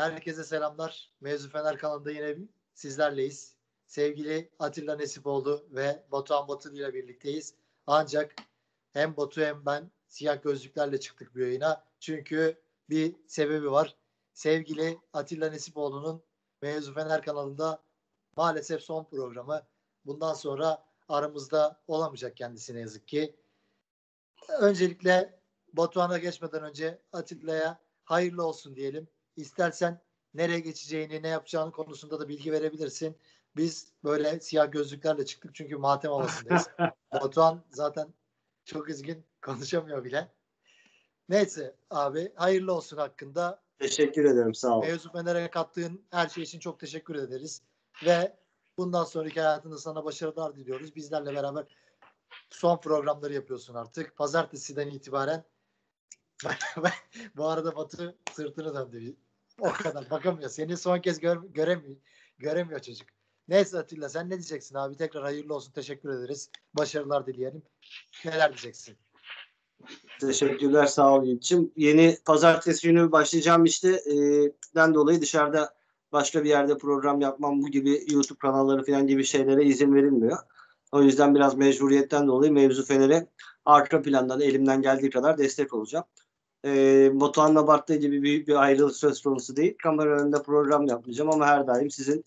Herkese selamlar. Mevzu Fener kanalında yine sizlerleyiz. Sevgili Atilla Nesipoğlu ve Batuhan Batılı ile birlikteyiz. Ancak hem Batu hem ben siyah gözlüklerle çıktık bu yayına. Çünkü bir sebebi var. Sevgili Atilla Nesipoğlu'nun Mevzu Fener kanalında maalesef son programı. Bundan sonra aramızda olamayacak kendisine yazık ki. Öncelikle Batuhan'a geçmeden önce Atilla'ya hayırlı olsun diyelim. İstersen nereye geçeceğini, ne yapacağını konusunda da bilgi verebilirsin. Biz böyle siyah gözlüklerle çıktık çünkü matem havasındayız. Batuhan zaten çok üzgün, konuşamıyor bile. Neyse abi hayırlı olsun hakkında. Teşekkür ederim sağ ol. Mevzu Fener'e kattığın her şey için çok teşekkür ederiz. Ve bundan sonraki hayatında sana başarılar diliyoruz. Bizlerle beraber son programları yapıyorsun artık. Pazartesiden itibaren bu arada Batı sırtını döndü. O kadar bakamıyor. Seni son kez gör, göremiyor, göremiyor çocuk. Neyse Atilla sen ne diyeceksin abi? Tekrar hayırlı olsun. Teşekkür ederiz. Başarılar dileyelim. Neler diyeceksin? Teşekkürler sağ ol Yiğit'ciğim. Yeni pazartesi günü başlayacağım işte e, den dolayı dışarıda başka bir yerde program yapmam bu gibi YouTube kanalları falan gibi şeylere izin verilmiyor. O yüzden biraz mecburiyetten dolayı mevzu Fener'e arka plandan elimden geldiği kadar destek olacağım. E, Batuhan'la Bart'ta gibi büyük bir ayrılık söz konusu değil. Kamera önünde program yapmayacağım ama her daim sizin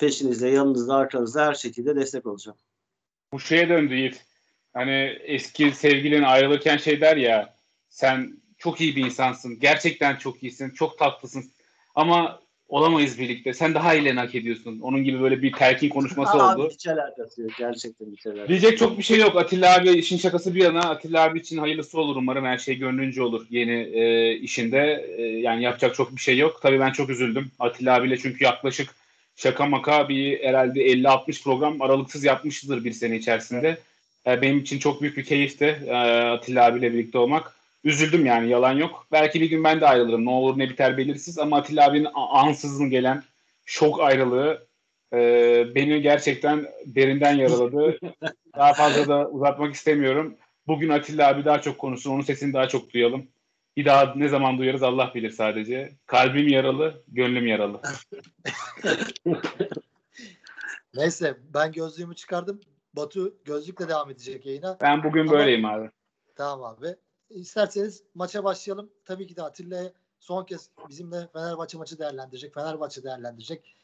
peşinizde, yanınızda, arkanızda her şekilde destek olacağım. Bu şeye döndü Yiğit. Hani eski sevgilin ayrılırken şey der ya sen çok iyi bir insansın. Gerçekten çok iyisin. Çok tatlısın. Ama olamayız birlikte. Sen daha iyilerini hak ediyorsun. Onun gibi böyle bir telkin konuşması abi, oldu. Hiç alakası yok. Gerçekten hiç alakası Diyecek çok bir şey yok. Atilla abi işin şakası bir yana. Atilla abi için hayırlısı olur umarım. Her şey gönlünce olur yeni e, işinde. E, yani yapacak çok bir şey yok. Tabii ben çok üzüldüm. Atilla abiyle çünkü yaklaşık şaka maka bir herhalde 50-60 program aralıksız yapmışızdır bir sene içerisinde. E, benim için çok büyük bir keyifti e, Atilla abiyle birlikte olmak. Üzüldüm yani yalan yok. Belki bir gün ben de ayrılırım. Ne olur ne biter belirsiz ama Atilla abinin ansızın gelen şok ayrılığı e, beni gerçekten derinden yaraladı. daha fazla da uzatmak istemiyorum. Bugün Atilla abi daha çok konuşsun. Onun sesini daha çok duyalım. Bir daha ne zaman duyarız Allah bilir sadece. Kalbim yaralı, gönlüm yaralı. Neyse ben gözlüğümü çıkardım. Batu gözlükle devam edecek yayına. Ben bugün Ama- böyleyim abi. Tamam abi. İsterseniz maça başlayalım. Tabii ki de Atilla son kez bizimle Fenerbahçe maçı değerlendirecek. Fenerbahçe değerlendirecek.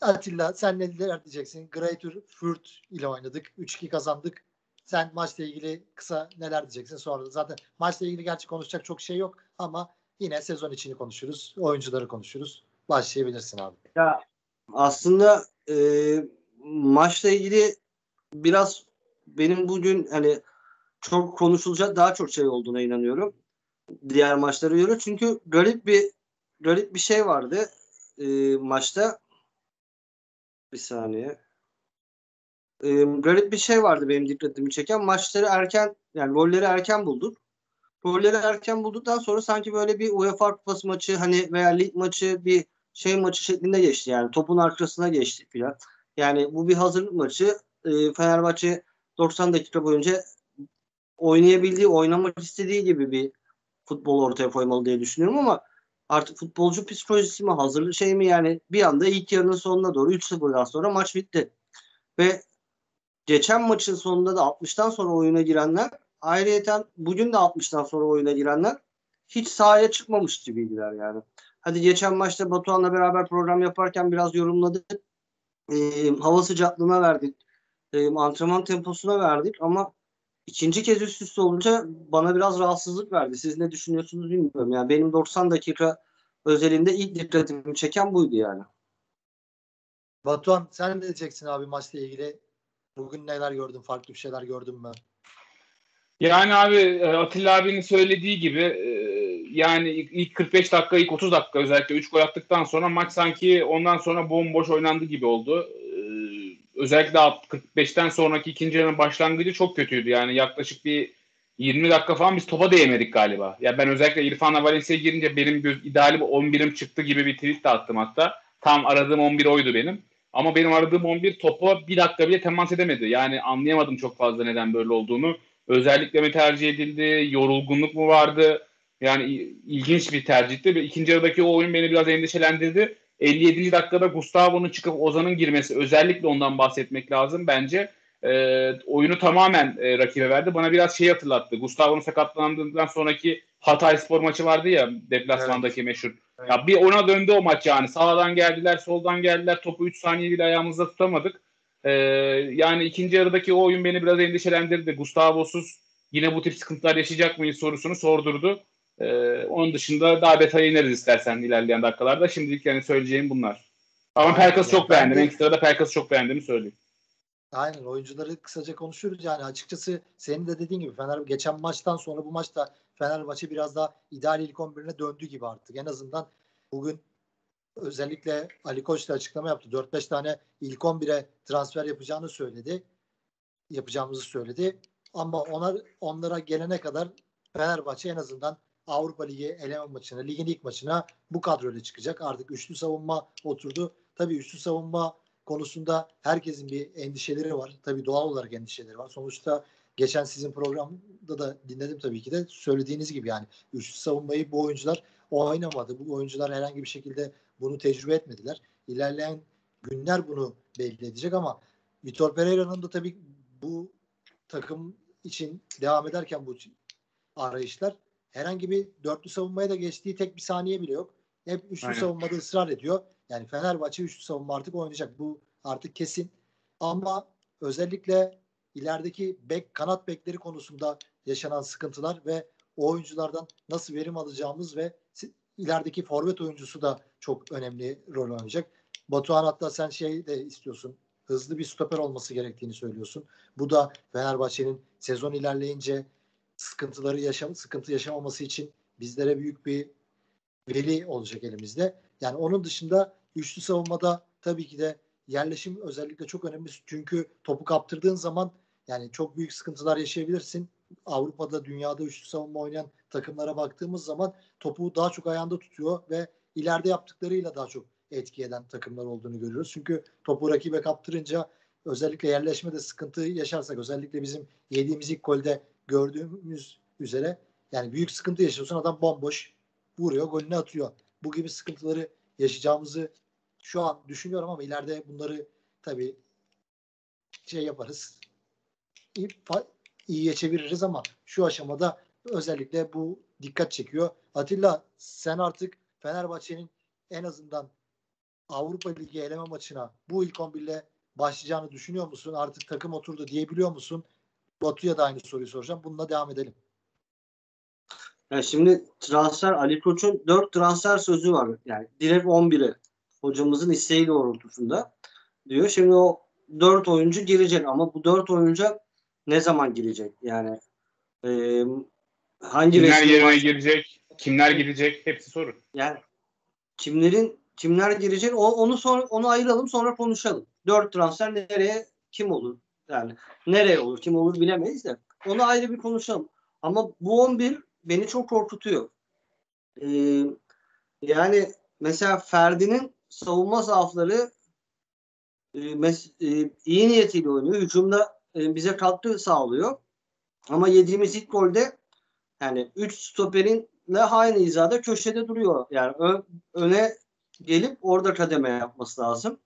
Atilla sen neler diyeceksin? Greater Fürth ile oynadık. 3-2 kazandık. Sen maçla ilgili kısa neler diyeceksin? Sonra zaten maçla ilgili gerçi konuşacak çok şey yok ama yine sezon içini konuşuruz. Oyuncuları konuşuruz. Başlayabilirsin abi. Ya aslında e, maçla ilgili biraz benim bugün hani çok konuşulacak daha çok şey olduğuna inanıyorum. Diğer maçlara göre. Çünkü garip bir garip bir şey vardı e, maçta. Bir saniye. E, garip bir şey vardı benim dikkatimi çeken. Maçları erken yani golleri erken bulduk. Golleri erken bulduktan sonra sanki böyle bir UEFA Kupası maçı hani veya lig maçı bir şey maçı şeklinde geçti yani topun arkasına geçtik filan. Yani bu bir hazırlık maçı. E, Fenerbahçe 90 dakika boyunca oynayabildiği, oynamak istediği gibi bir futbol ortaya koymalı diye düşünüyorum ama artık futbolcu psikolojisi mi hazırlık şey mi yani bir anda ilk yarının sonuna doğru 3-0'dan sonra maç bitti. Ve geçen maçın sonunda da 60'tan sonra oyuna girenler ayrıyeten bugün de 60'tan sonra oyuna girenler hiç sahaya çıkmamış gibiydiler yani. Hadi geçen maçta Batuhan'la beraber program yaparken biraz yorumladık. E, hava sıcaklığına verdik. E, antrenman temposuna verdik ama ikinci kez üst üste olunca bana biraz rahatsızlık verdi. Siz ne düşünüyorsunuz bilmiyorum. Yani benim 90 dakika özelinde ilk dikkatimi çeken buydu yani. Batuhan sen ne diyeceksin abi maçla ilgili? Bugün neler gördün? Farklı bir şeyler gördün mü? Yani abi e, Atilla abinin söylediği gibi e, yani ilk 45 dakika, ilk 30 dakika özellikle 3 gol attıktan sonra maç sanki ondan sonra bomboş oynandı gibi oldu. Özellikle 45'ten sonraki ikinci yarının başlangıcı çok kötüydü. Yani yaklaşık bir 20 dakika falan biz topa değemedik galiba. Ya ben özellikle İrfan'la Valencia'ya girince benim göz ideali 11'im çıktı gibi bir tweet de attım hatta. Tam aradığım 11 oydu benim. Ama benim aradığım 11 topa bir dakika bile temas edemedi. Yani anlayamadım çok fazla neden böyle olduğunu. Özellikle mi tercih edildi? Yorulgunluk mu vardı? Yani ilginç bir tercihti. İkinci yarıdaki o oyun beni biraz endişelendirdi. 57. dakikada Gustavo'nun çıkıp Ozan'ın girmesi özellikle ondan bahsetmek lazım bence. E, oyunu tamamen e, rakibe verdi. Bana biraz şey hatırlattı. Gustavo'nun sakatlandığından sonraki Hatay Spor maçı vardı ya deplasmandaki evet. meşhur. Evet. Ya bir ona döndü o maç yani. Sağdan geldiler, soldan geldiler. Topu 3 saniye bile ayağımızda tutamadık. Ee, yani ikinci yarıdaki o oyun beni biraz endişelendirdi. Gustavo'suz yine bu tip sıkıntılar yaşayacak mıyız sorusunu sordurdu. Ee, onun dışında daha detaya ineriz istersen ilerleyen dakikalarda. Şimdilik yani söyleyeceğim bunlar. Ama Pelkas'ı çok beğendim. En sırada çok beğendiğimi söyleyeyim. Aynen oyuncuları kısaca konuşuruz yani açıkçası senin de dediğin gibi Fener geçen maçtan sonra bu maçta Fenerbahçe biraz daha ideal ilk 11'ine döndü gibi artık. En azından bugün özellikle Ali Koç da açıklama yaptı. 4-5 tane ilk 11'e transfer yapacağını söyledi. Yapacağımızı söyledi. Ama onlar onlara gelene kadar Fenerbahçe en azından Avrupa Ligi eleme maçına, ligin ilk maçına bu kadroyla çıkacak. Artık üçlü savunma oturdu. Tabii üçlü savunma konusunda herkesin bir endişeleri var. Tabii doğal olarak endişeleri var. Sonuçta geçen sizin programda da dinledim tabii ki de söylediğiniz gibi yani üçlü savunmayı bu oyuncular oynamadı. Bu oyuncular herhangi bir şekilde bunu tecrübe etmediler. İlerleyen günler bunu belli edecek ama Vitor Pereira'nın da tabii bu takım için devam ederken bu arayışlar herhangi bir dörtlü savunmaya da geçtiği tek bir saniye bile yok. Hep üçlü Aynen. savunmada ısrar ediyor. Yani Fenerbahçe üçlü savunma artık oynayacak. Bu artık kesin. Ama özellikle ilerideki bek kanat bekleri konusunda yaşanan sıkıntılar ve o oyunculardan nasıl verim alacağımız ve ilerideki forvet oyuncusu da çok önemli rol oynayacak. Batuhan hatta sen şey de istiyorsun. Hızlı bir stoper olması gerektiğini söylüyorsun. Bu da Fenerbahçe'nin sezon ilerleyince sıkıntıları yaşam sıkıntı yaşamaması için bizlere büyük bir veri olacak elimizde. Yani onun dışında üçlü savunmada tabii ki de yerleşim özellikle çok önemli. Çünkü topu kaptırdığın zaman yani çok büyük sıkıntılar yaşayabilirsin. Avrupa'da, dünyada üçlü savunma oynayan takımlara baktığımız zaman topu daha çok ayağında tutuyor ve ileride yaptıklarıyla daha çok etki eden takımlar olduğunu görüyoruz. Çünkü topu rakibe kaptırınca özellikle yerleşmede sıkıntı yaşarsak özellikle bizim yediğimiz ilk golde gördüğümüz üzere yani büyük sıkıntı yaşıyorsun adam bomboş vuruyor golünü atıyor. Bu gibi sıkıntıları yaşayacağımızı şu an düşünüyorum ama ileride bunları tabii şey yaparız. İyi, iyiye çeviririz ama şu aşamada özellikle bu dikkat çekiyor. Atilla sen artık Fenerbahçe'nin en azından Avrupa Ligi eleme maçına bu ilk 11 ile başlayacağını düşünüyor musun? Artık takım oturdu diyebiliyor musun? Batu'ya da aynı soruyu soracağım. Bununla devam edelim. Yani şimdi transfer Ali Koç'un 4 transfer sözü var. Yani direkt 11'e hocamızın isteği doğrultusunda diyor. Şimdi o 4 oyuncu girecek ama bu 4 oyuncu ne zaman girecek? Yani e, hangi kimler yerine var? girecek? Kimler girecek? Hepsi soru. Yani kimlerin kimler girecek? O, onu sonra onu ayıralım sonra konuşalım. 4 transfer nereye kim olur? Yani nereye olur? Kim olur bilemeyiz de. Onu ayrı bir konuşalım. Ama bu 11 beni çok korkutuyor. Ee, yani mesela Ferdi'nin savunma zaafları e, mes- e, iyi niyetiyle oynuyor. Hücumda e, bize katkı sağlıyor. Ama yediğimiz ilk golde yani 3 stoperinle aynı hizada köşede duruyor. Yani ö- öne gelip orada kademe yapması lazım.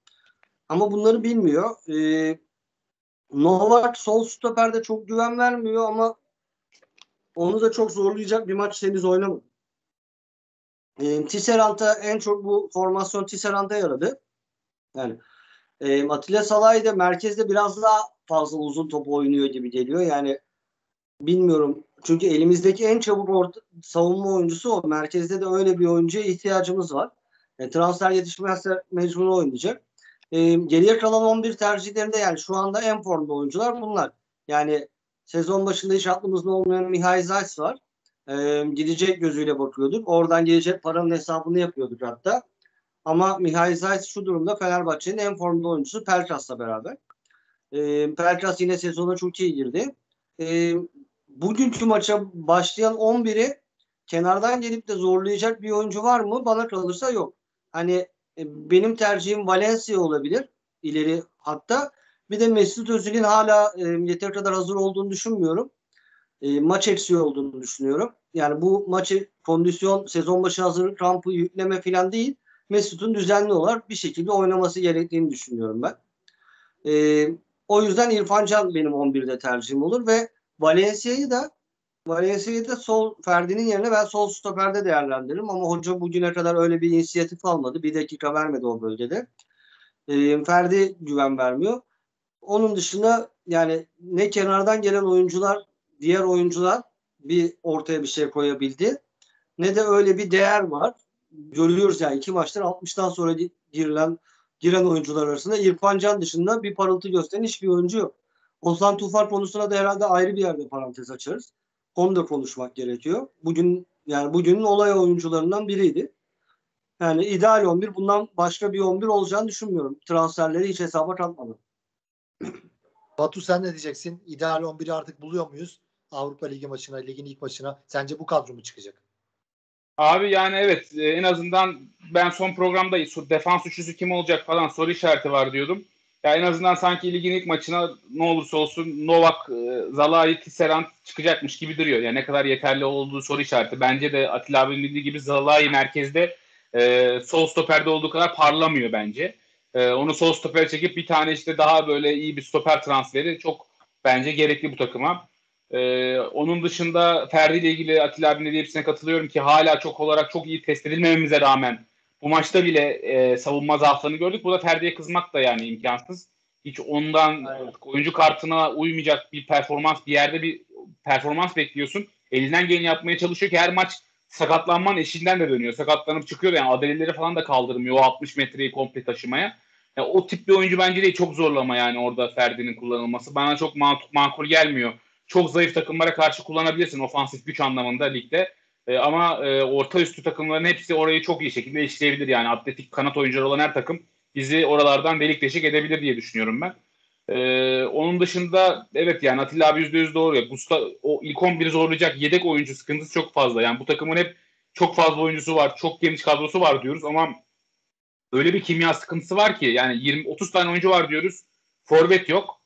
Ama bunları bilmiyor. Ee, Novak sol stoperde çok güven vermiyor ama onu da çok zorlayacak bir maç henüz oynamadı. E, Tisserant'a en çok bu formasyon Tisserant'a yaradı. Yani e, Atilla Salay da merkezde biraz daha fazla uzun top oynuyor gibi geliyor. Yani bilmiyorum. Çünkü elimizdeki en çabuk orta, savunma oyuncusu o. Merkezde de öyle bir oyuncuya ihtiyacımız var. E, transfer yetişmezse mecbur oynayacak. E, geriye kalan 11 tercihlerinde yani şu anda en formda oyuncular bunlar. Yani Sezon başında hiç aklımızda olmayan Mihail Zayt var. Ee, gidecek gözüyle bakıyorduk. Oradan gelecek paranın hesabını yapıyorduk hatta. Ama Mihail Zayt şu durumda Fenerbahçe'nin en formda oyuncusu Pelkas'la beraber. Ee, Pelkas yine sezona çok iyi girdi. Ee, bugünkü maça başlayan 11'i kenardan gelip de zorlayacak bir oyuncu var mı? Bana kalırsa yok. Hani e, benim tercihim Valencia olabilir ileri hatta. Bir de Mesut Özil'in hala e, yeter kadar hazır olduğunu düşünmüyorum. E, maç eksiği olduğunu düşünüyorum. yani bu maçı kondisyon sezon başı hazırlık kampı yükleme falan değil. Mesut'un düzenli olarak bir şekilde oynaması gerektiğini düşünüyorum ben. Ee, o yüzden İrfan Can benim 11'de tercihim olur ve Valencia'yı da Valencia'yı da sol Ferdi'nin yerine ben sol stoperde değerlendiririm ama hoca bugüne kadar öyle bir inisiyatif almadı. Bir dakika vermedi o bölgede. Ee, Ferdi güven vermiyor. Onun dışında yani ne kenardan gelen oyuncular diğer oyuncular bir ortaya bir şey koyabildi. Ne de öyle bir değer var. Görüyoruz yani iki maçtır 60'tan sonra girilen giren oyuncular arasında İrfan Can dışında bir parıltı gösteren hiçbir oyuncu yok. Ozan Tufan konusuna da herhalde ayrı bir yerde parantez açarız. Onu da konuşmak gerekiyor. Bugün yani bugünün olay oyuncularından biriydi. Yani ideal 11 bundan başka bir 11 olacağını düşünmüyorum. Transferleri hiç hesaba katmadım. Batu sen ne diyeceksin? İdeal 11'i artık buluyor muyuz? Avrupa Ligi maçına, ligin ilk maçına. Sence bu kadro mu çıkacak? Abi yani evet e, en azından ben son programda defans üçlüsü kim olacak falan soru işareti var diyordum. Ya en azından sanki ligin ilk maçına ne olursa olsun Novak, e, Zalai, Tisserand çıkacakmış gibi duruyor. Yani ne kadar yeterli olduğu soru işareti. Bence de Atilla abinin dediği gibi Zalai merkezde e, sol stoperde olduğu kadar parlamıyor bence. E, onu sol stoper çekip bir tane işte daha böyle iyi bir stoper transferi çok bence gerekli bu takıma. Ee, onun dışında Ferdi ile ilgili Atilla abinin dediği hepsine katılıyorum ki hala çok olarak çok iyi test edilmememize rağmen bu maçta bile e, savunma zaaflarını gördük. Burada Ferdi'ye kızmak da yani imkansız. Hiç ondan Aynen. oyuncu kartına uymayacak bir performans bir yerde bir performans bekliyorsun. Elinden geleni yapmaya çalışıyor ki her maç sakatlanman eşinden de dönüyor. Sakatlanıp çıkıyor yani adaleleri falan da kaldırmıyor o 60 metreyi komple taşımaya. Yani o tip bir oyuncu bence de çok zorlama yani orada Ferdi'nin kullanılması. Bana çok makul gelmiyor çok zayıf takımlara karşı kullanabilirsin ofansif güç anlamında ligde. E, ama e, orta üstü takımların hepsi orayı çok iyi şekilde işleyebilir. Yani atletik kanat oyuncuları olan her takım bizi oralardan delik deşik edebilir diye düşünüyorum ben. Ee, onun dışında evet yani Atilla abi %100 doğru. Ya. Gusta, o ilk 11'i zorlayacak yedek oyuncu sıkıntısı çok fazla. Yani bu takımın hep çok fazla oyuncusu var, çok geniş kadrosu var diyoruz ama öyle bir kimya sıkıntısı var ki yani 20 30 tane oyuncu var diyoruz. Forvet yok.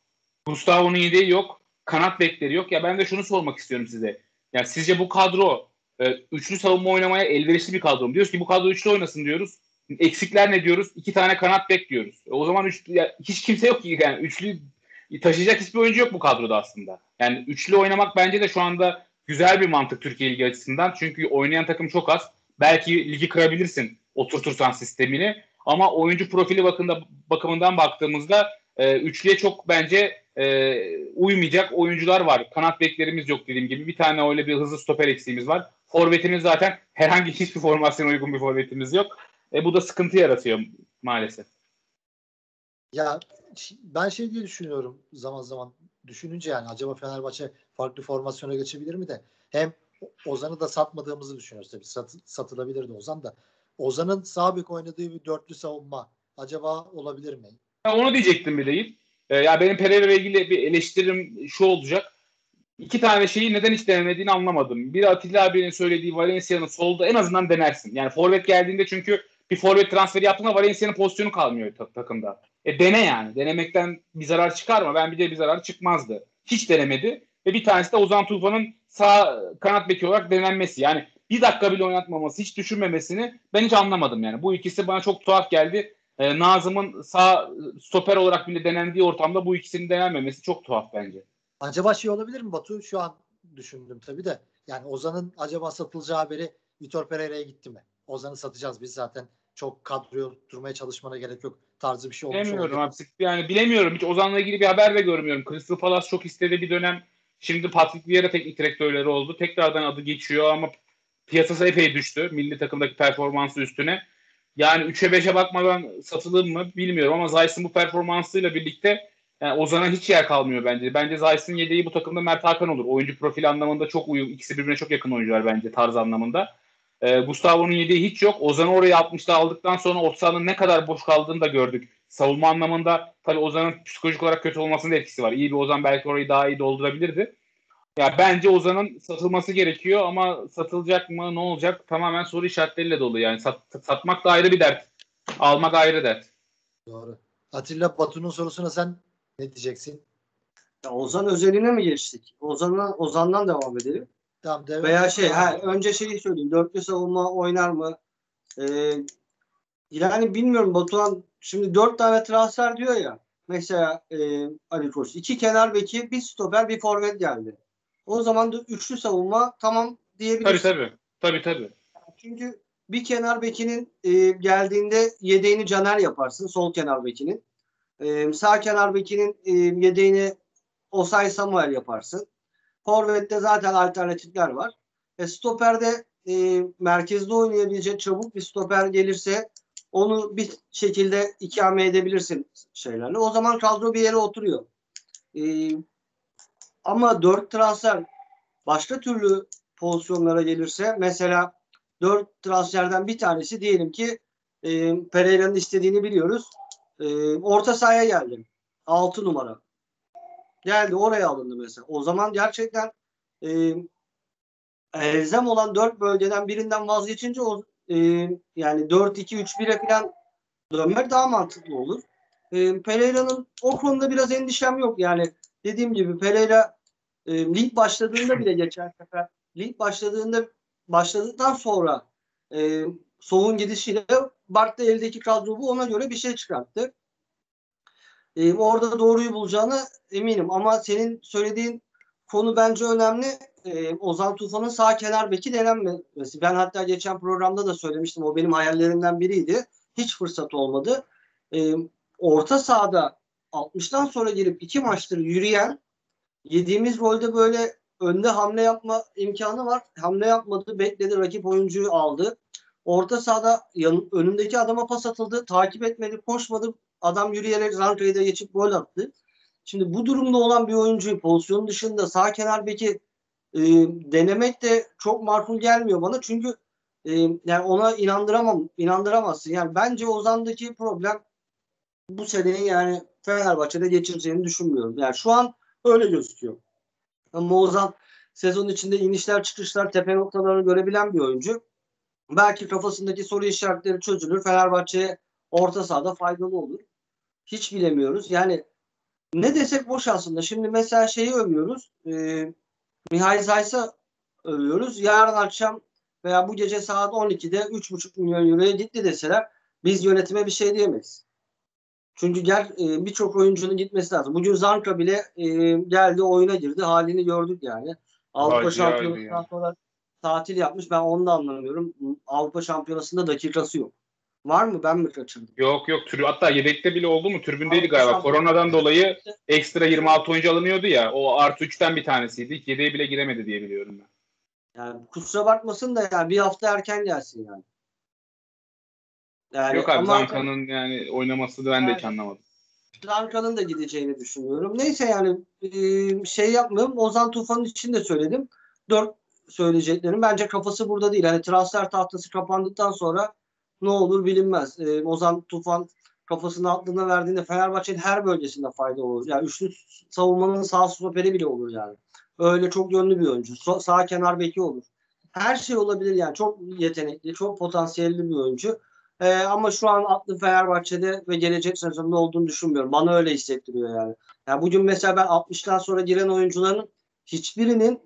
Gustavo'nun yedeği yok kanat bekleri yok. Ya ben de şunu sormak istiyorum size. Ya sizce bu kadro e, üçlü savunma oynamaya elverişli bir kadro mu? Diyoruz ki bu kadro üçlü oynasın diyoruz. Eksikler ne diyoruz? İki tane kanat bek diyoruz. E, o zaman üç, ya, hiç kimse yok ki yani üçlü taşıyacak hiçbir oyuncu yok bu kadroda aslında. Yani üçlü oynamak bence de şu anda güzel bir mantık Türkiye Ligi açısından. Çünkü oynayan takım çok az. Belki ligi kırabilirsin oturtursan sistemini. Ama oyuncu profili bakımında, bakımından baktığımızda e, üçlüye çok bence e, uymayacak oyuncular var. Kanat beklerimiz yok dediğim gibi. Bir tane öyle bir hızlı stoper eksiğimiz var. Forvetimiz zaten herhangi hiçbir formasyona uygun bir forvetimiz yok. E, bu da sıkıntı yaratıyor maalesef. Ya ben şey diye düşünüyorum zaman zaman düşününce yani acaba Fenerbahçe farklı formasyona geçebilir mi de hem Ozan'ı da satmadığımızı düşünüyoruz tabii. Sat, satılabilirdi Ozan da. Ozan'ın sağ bek oynadığı bir dörtlü savunma acaba olabilir mi? Onu diyecektim değil. E, ya benim Pereira ile ilgili bir eleştirim şu olacak. İki tane şeyi neden hiç denemediğini anlamadım. Bir Atilla abinin söylediği Valencia'nın solda en azından denersin. Yani forvet geldiğinde çünkü bir forvet transferi yaptığında Valencia'nın pozisyonu kalmıyor ta- takımda. E dene yani. Denemekten bir zarar çıkar mı? Ben bir de bir zarar çıkmazdı. Hiç denemedi. Ve bir tanesi de Ozan Tufan'ın sağ kanat beki olarak denenmesi. Yani bir dakika bile oynatmaması, hiç düşünmemesini ben hiç anlamadım yani. Bu ikisi bana çok tuhaf geldi e, Nazım'ın sağ stoper olarak bile denendiği ortamda bu ikisinin denenmemesi çok tuhaf bence. Acaba şey olabilir mi Batu? Şu an düşündüm tabii de. Yani Ozan'ın acaba satılacağı haberi Vitor Pereira'ya gitti mi? Ozan'ı satacağız biz zaten. Çok kadroya durmaya çalışmana gerek yok tarzı bir şey olmuş Bilemiyorum abi. Yani bilemiyorum. Hiç Ozan'la ilgili bir haber de görmüyorum. Crystal Palace çok istedi bir dönem. Şimdi Patrick Vieira teknik direktörleri oldu. Tekrardan adı geçiyor ama piyasası epey düştü. Milli takımdaki performansı üstüne. Yani 3'e 5'e bakmadan satılır mı bilmiyorum ama Zayt'ın bu performansıyla birlikte yani Ozan'a hiç yer kalmıyor bence. Bence Zayt'ın yedeği bu takımda Mert Hakan olur. Oyuncu profili anlamında çok uyum. İkisi birbirine çok yakın oyuncular bence tarz anlamında. Ee, Gustavo'nun yediği hiç yok. Ozan'ı oraya 60'da aldıktan sonra orta ne kadar boş kaldığını da gördük. Savunma anlamında tabii Ozan'ın psikolojik olarak kötü olmasının etkisi var. İyi bir Ozan belki orayı daha iyi doldurabilirdi. Ya bence Ozan'ın satılması gerekiyor ama satılacak mı ne olacak tamamen soru işaretleriyle dolu yani sat, satmak da ayrı bir dert. Almak ayrı dert. Doğru. Atilla Batu'nun sorusuna sen ne diyeceksin? Ya Ozan özeline mi geçtik? Ozan'dan Ozan'dan devam edelim. Tamam, devam Veya şey ha, önce şeyi söyleyeyim. Dörtlü savunma oynar mı? Ee, yani bilmiyorum Batuhan şimdi dört tane transfer diyor ya. Mesela e, Ali Koç. iki kenar beki, bir stoper, bir forvet geldi. O zaman da üçlü savunma tamam Tabii diyebiliriz. tabii. Tabii tabii. Çünkü bir kenar bekinin e, geldiğinde yedeğini Caner yaparsın. Sol kenar bekinin. E, sağ kenar bekinin e, yedeğini Osay Samuel yaparsın. Forvet'te zaten alternatifler var. E, stoperde e, merkezde oynayabilecek çabuk bir stoper gelirse onu bir şekilde ikame edebilirsin şeylerle. O zaman kadro bir yere oturuyor. E, ama dört transfer başka türlü pozisyonlara gelirse mesela dört transferden bir tanesi diyelim ki e, Pereira'nın istediğini biliyoruz. E, orta sahaya geldi. 6 numara. Geldi oraya alındı mesela. O zaman gerçekten e, elzem olan dört bölgeden birinden vazgeçince o e, yani 4-2-3-1'e falan dönmek daha mantıklı olur. E, Pereira'nın o konuda biraz endişem yok. Yani dediğim gibi Pereira e, lig başladığında bile geçen sefer lig başladığında başladıktan sonra e, Soğuk'un gidişiyle Bart'ta eldeki kadro bu ona göre bir şey çıkarttı. E, orada doğruyu bulacağına eminim ama senin söylediğin konu bence önemli. E, Ozan Tufan'ın sağ kenar beki denenmesi. Ben hatta geçen programda da söylemiştim. O benim hayallerimden biriydi. Hiç fırsat olmadı. E, orta sahada 60'tan sonra girip iki maçtır yürüyen yediğimiz rolde böyle önde hamle yapma imkanı var. Hamle yapmadı. Bekledi. Rakip oyuncuyu aldı. Orta sahada yan, önündeki adama pas atıldı. Takip etmedi. Koşmadı. Adam yürüyerek Zanka'yı da geçip gol attı. Şimdi bu durumda olan bir oyuncuyu pozisyonun dışında sağ kenar beki e, denemek de çok makul gelmiyor bana. Çünkü e, yani ona inandıramam, inandıramazsın. Yani bence Ozan'daki problem bu seneyi yani Fenerbahçe'de geçireceğini düşünmüyorum. Yani şu an öyle gözüküyor. Ama Ozan sezon içinde inişler çıkışlar tepe noktalarını görebilen bir oyuncu. Belki kafasındaki soru işaretleri çözülür. Fenerbahçe'ye orta sahada faydalı olur. Hiç bilemiyoruz. Yani ne desek boş aslında. Şimdi mesela şeyi övüyoruz. E, Mihail Zays'a övüyoruz. Yarın akşam veya bu gece saat 12'de 3,5 milyon euroya gitti deseler biz yönetime bir şey diyemeyiz. Çünkü gel e, birçok oyuncunun gitmesi lazım. Bugün Zanka bile e, geldi oyuna girdi. Halini gördük yani. Avrupa Şampiyonası'ndan sonra tatil yapmış. Ben onu da anlamıyorum. Avrupa Şampiyonası'nda dakikası yok. Var mı? Ben mi kaçırdım? Yok yok. Tribün, hatta yedekte bile oldu mu? Tribündeydi Avrupa galiba. Koronadan dolayı ekstra 26 oyuncu alınıyordu ya. O artı 3'ten bir tanesiydi. Hiç Yedeğe bile giremedi diye biliyorum ben. Yani kusura bakmasın da yani bir hafta erken gelsin yani. Yani Yok abi Zanka'nın yani oynaması da ben de hiç anlamadım. Lanka'nın da gideceğini düşünüyorum. Neyse yani e, şey yapmıyorum. Ozan Tufan'ın için de söyledim. Dört söyleyeceklerim. Bence kafası burada değil. Hani transfer tahtası kapandıktan sonra ne olur bilinmez. E, Ozan Tufan kafasını aklına verdiğinde Fenerbahçe'nin her bölgesinde fayda olur. Yani üçlü savunmanın sağ stoperi bile olur yani. Öyle çok yönlü bir oyuncu. So- sağ kenar beki olur. Her şey olabilir yani. Çok yetenekli, çok potansiyelli bir oyuncu. Ee, ama şu an aklı Fenerbahçe'de ve gelecek sezonda olduğunu düşünmüyorum. Bana öyle hissettiriyor yani. yani bugün mesela ben 60'tan sonra giren oyuncuların hiçbirinin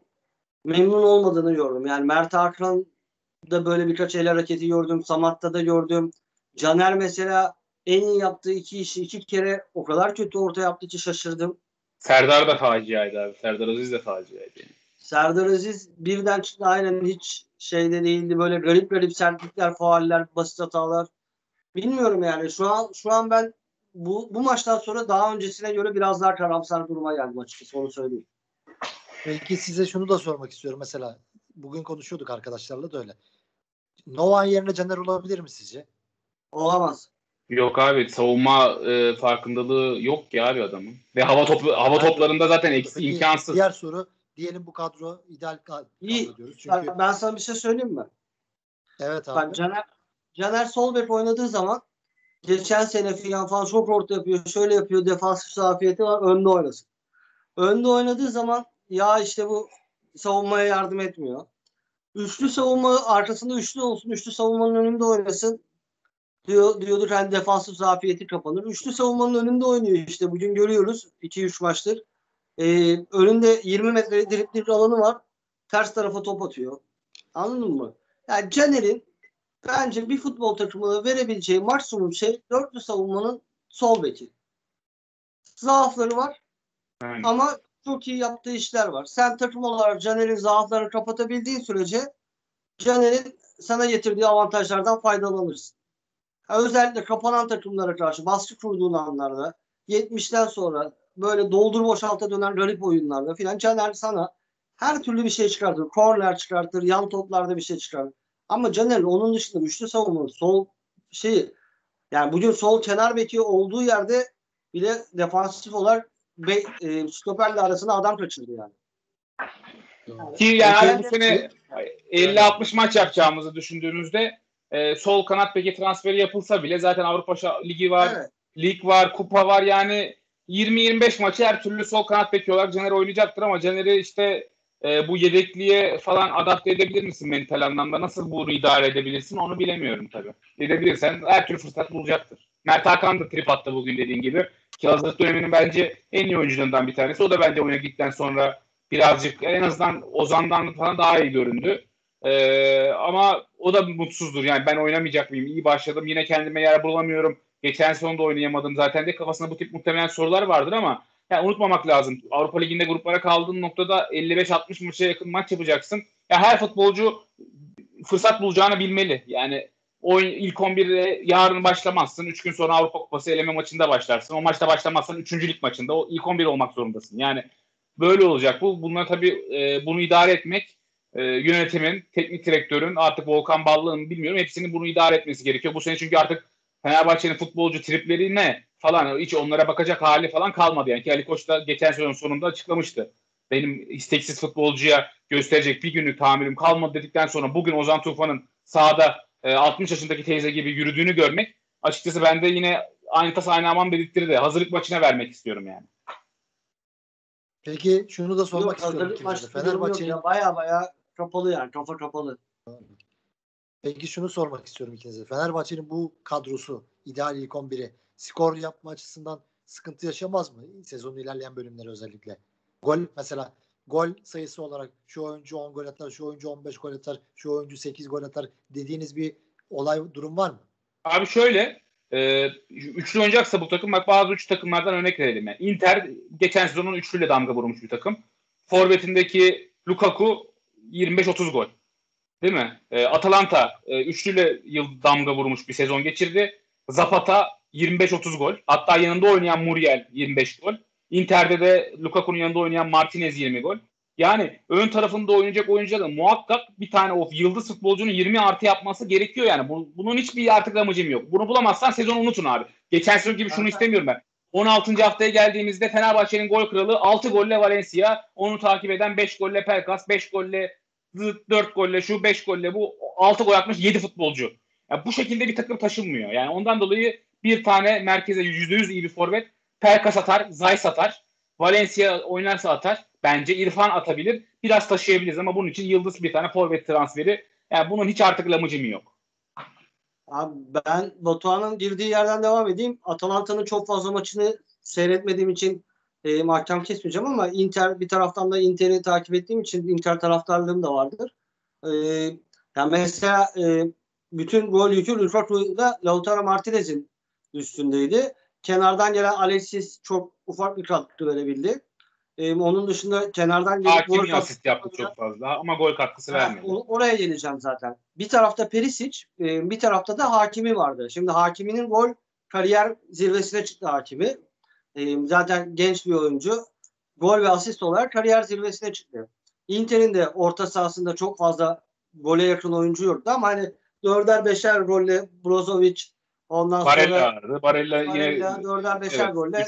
memnun olmadığını gördüm. Yani Mert Hakan'da böyle birkaç el hareketi gördüm. Samat'ta da gördüm. Caner mesela en iyi yaptığı iki işi iki kere o kadar kötü orta yaptı ki şaşırdım. Serdar da faciaydı abi. Serdar Aziz de faciaydı. Serdar Aziz birden çıktı aynen hiç şeyde değildi. Böyle garip garip sertlikler, fauller, basit hatalar. Bilmiyorum yani. Şu an şu an ben bu bu maçtan sonra daha öncesine göre biraz daha karamsar duruma geldim açıkçası onu söyleyeyim. Peki size şunu da sormak istiyorum. Mesela bugün konuşuyorduk arkadaşlarla da öyle. Novan yerine Caner olabilir mi sizce? Olamaz. Yok abi savunma e, farkındalığı yok ki abi adamın. Ve hava toplu hava toplarında zaten eks, Peki, imkansız. Diğer soru diyelim bu kadro ideal kadro İyi. diyoruz. Çünkü Ben, ben sana bir şey söyleyeyim mi? evet abi. Bak Caner Caner sol bek oynadığı zaman geçen sene filan falan çok orta yapıyor. Şöyle yapıyor. Defansif zafiyeti var. Önde oynasın. Önde oynadığı zaman ya işte bu savunmaya yardım etmiyor. Üçlü savunma arkasında üçlü olsun. Üçlü savunmanın önünde oynasın. Diyor, diyorduk hani defansif zafiyeti kapanır. Üçlü savunmanın önünde oynuyor işte. Bugün görüyoruz. 2-3 maçtır. Ee, önünde 20 metre dripling alanı var. ters tarafa top atıyor. Anladın mı? Yani Caner'in bence bir futbol takımına verebileceği maksimum şey dörtlü savunmanın sol beki. Zaafları var Yani. ama çok iyi yaptığı işler var. Sen takım olarak Caner'in zaaflarını kapatabildiğin sürece Caner'in sana getirdiği avantajlardan faydalanırsın. Özellikle kapanan takımlara karşı baskı kurduğun anlarda 70'ten sonra böyle doldur boşalta dönen garip oyunlarda filan Caner sana her türlü bir şey çıkartır. Korner çıkartır, yan toplarda bir şey çıkartır. Ama Caner onun dışında üçlü savunma, sol şeyi yani bugün sol kenar beki olduğu yerde bile defansif olarak be, e, stoperle arasında adam kaçırdı yani. Ki yani bu sene 50-60 maç yapacağımızı düşündüğümüzde e, sol kanat beki transferi yapılsa bile zaten Avrupa Ligi var, Evet. lig var, kupa var yani 20-25 maçı her türlü sol kanat beki olarak Caner oynayacaktır ama Caner'i işte e, bu yedekliğe falan adapte edebilir misin mental anlamda? Nasıl bunu idare edebilirsin onu bilemiyorum tabii. Edebilirsen her türlü fırsat bulacaktır. Mert Hakan da trip attı bugün dediğin gibi. Ki hazırlık döneminin bence en iyi oyuncularından bir tanesi. O da bence oyuna gittikten sonra birazcık en azından Ozan'dan falan daha iyi göründü. Ee, ama o da mutsuzdur. Yani ben oynamayacak mıyım? İyi başladım. Yine kendime yer bulamıyorum. Geçen sezon da oynayamadım zaten de kafasında bu tip muhtemelen sorular vardır ama yani unutmamak lazım. Avrupa Ligi'nde gruplara kaldığın noktada 55-60 maça yakın maç yapacaksın. Ya her futbolcu fırsat bulacağını bilmeli. Yani oyun ilk 11'de yarın başlamazsın. 3 gün sonra Avrupa Kupası eleme maçında başlarsın. O maçta başlamazsan 3. lig maçında o ilk 11 olmak zorundasın. Yani böyle olacak bu. Bunlar tabii e, bunu idare etmek e, yönetimin, teknik direktörün, artık Volkan Ballı'nın bilmiyorum hepsinin bunu idare etmesi gerekiyor. Bu sene çünkü artık Fenerbahçe'nin futbolcu tripleri ne falan hiç onlara bakacak hali falan kalmadı. Yani ki Ali Koç da geçen sezon sonunda açıklamıştı. Benim isteksiz futbolcuya gösterecek bir günlük tahammülüm kalmadı dedikten sonra bugün Ozan Tufan'ın sahada e, 60 yaşındaki teyze gibi yürüdüğünü görmek açıkçası bende yine aynı tas aynı aman dedirtti Hazırlık maçına vermek istiyorum yani. Peki şunu da sormak Yok, istiyorum hazırlık de. Fenerbahçe'nin. Baya baya kapalı yani. Kafa kapalı. Peki şunu sormak istiyorum ikinize. Fenerbahçe'nin bu kadrosu ideal ilk 11'i skor yapma açısından sıkıntı yaşamaz mı? Sezonun ilerleyen bölümleri özellikle. Gol mesela gol sayısı olarak şu oyuncu 10 gol atar, şu oyuncu 15 gol atar, şu oyuncu 8 gol atar dediğiniz bir olay durum var mı? Abi şöyle e, üçlü oynayacaksa bu takım bak bazı üç takımlardan örnek verelim. Yani Inter geçen sezonun üçlüyle damga vurmuş bir takım. Forvet'indeki Lukaku 25-30 gol. Değil mi? E, Atalanta e, üçlüyle yıl damga vurmuş bir sezon geçirdi. Zapata 25-30 gol. Hatta yanında oynayan Muriel 25 gol. Inter'de de Lukaku'nun yanında oynayan Martinez 20 gol. Yani ön tarafında oynayacak oyuncuların muhakkak bir tane o yıldız futbolcunun 20 artı yapması gerekiyor yani. Bu- bunun hiçbir artık amacım yok. Bunu bulamazsan sezonu unutun abi. Geçen sezon gibi şunu istemiyorum ben. 16. haftaya geldiğimizde Fenerbahçe'nin gol kralı 6 golle Valencia, onu takip eden 5 golle Pelkas, 5 golle 4 golle şu 5 golle bu 6 gol atmış 7 futbolcu. Ya bu şekilde bir takım taşınmıyor. Yani ondan dolayı bir tane merkeze %100 iyi bir forvet Pelkas atar, Zayt atar. Valencia oynarsa atar. Bence İrfan atabilir. Biraz taşıyabiliriz ama bunun için yıldız bir tane forvet transferi. Yani bunun hiç artık lamıcım yok. Abi ben Batuhan'ın girdiği yerden devam edeyim. Atalanta'nın çok fazla maçını seyretmediğim için e, mahkem kesmeyeceğim ama Inter bir taraftan da Inter'i takip ettiğim için Inter taraftarlığım da vardır. E, yani mesela e, bütün gol yükü Lukaku'da Lautaro Martinez'in üstündeydi. Kenardan gelen Alexis çok ufak bir katkı verebildi. E, onun dışında kenardan gelip Hakimi gol asist yaptı çok fazla ama gol katkısı vermedi. o- oraya geleceğim zaten. Bir tarafta Perisic, e, bir tarafta da Hakimi vardı. Şimdi Hakimi'nin gol kariyer zirvesine çıktı Hakimi. E, zaten genç bir oyuncu. Gol ve asist olarak kariyer zirvesine çıktı. Inter'in de orta sahasında çok fazla gole yakın oyuncu yoktu ama hani dörder beşer golle Brozovic ondan sonra Barella vardı. Barella yine dörder beşer evet, golle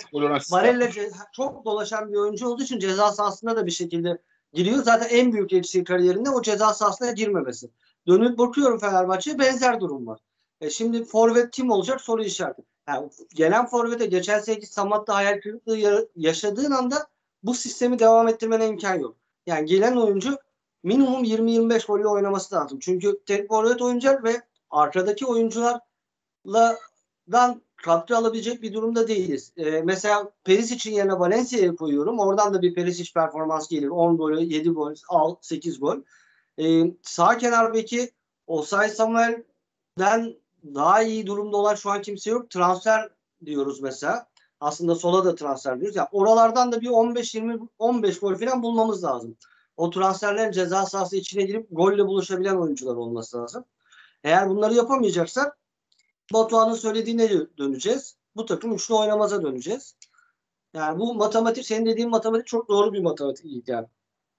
Barella çok dolaşan bir oyuncu olduğu için ceza sahasına da bir şekilde giriyor. Zaten en büyük eksiği kariyerinde o ceza sahasına girmemesi. Dönüp bakıyorum Fenerbahçe'ye benzer durum var. E şimdi forvet kim olacak soru işareti. Yani gelen forvete geçen seneki Samat'ta hayal kırıklığı ya- yaşadığın anda bu sistemi devam ettirmene imkan yok. Yani gelen oyuncu minimum 20-25 golle oynaması lazım. Çünkü tek forvet oynayacak ve arkadaki oyuncularla dan katkı alabilecek bir durumda değiliz. E, mesela Perisic'in yerine Valencia'yı koyuyorum. Oradan da bir Perisic performans gelir. 10 gol, 7 gol, 8 gol. E, sağ kenar beki Osay Samuel'den daha iyi durumda olan şu an kimse yok. Transfer diyoruz mesela. Aslında sola da transfer diyoruz. Yani oralardan da bir 15-20 15 gol falan bulmamız lazım. O transferlerin ceza sahası içine girip golle buluşabilen oyuncular olması lazım. Eğer bunları yapamayacaksak Batuhan'ın söylediğine döneceğiz. Bu takım üçlü oynamaza döneceğiz. Yani bu matematik, senin dediğin matematik çok doğru bir matematik yani.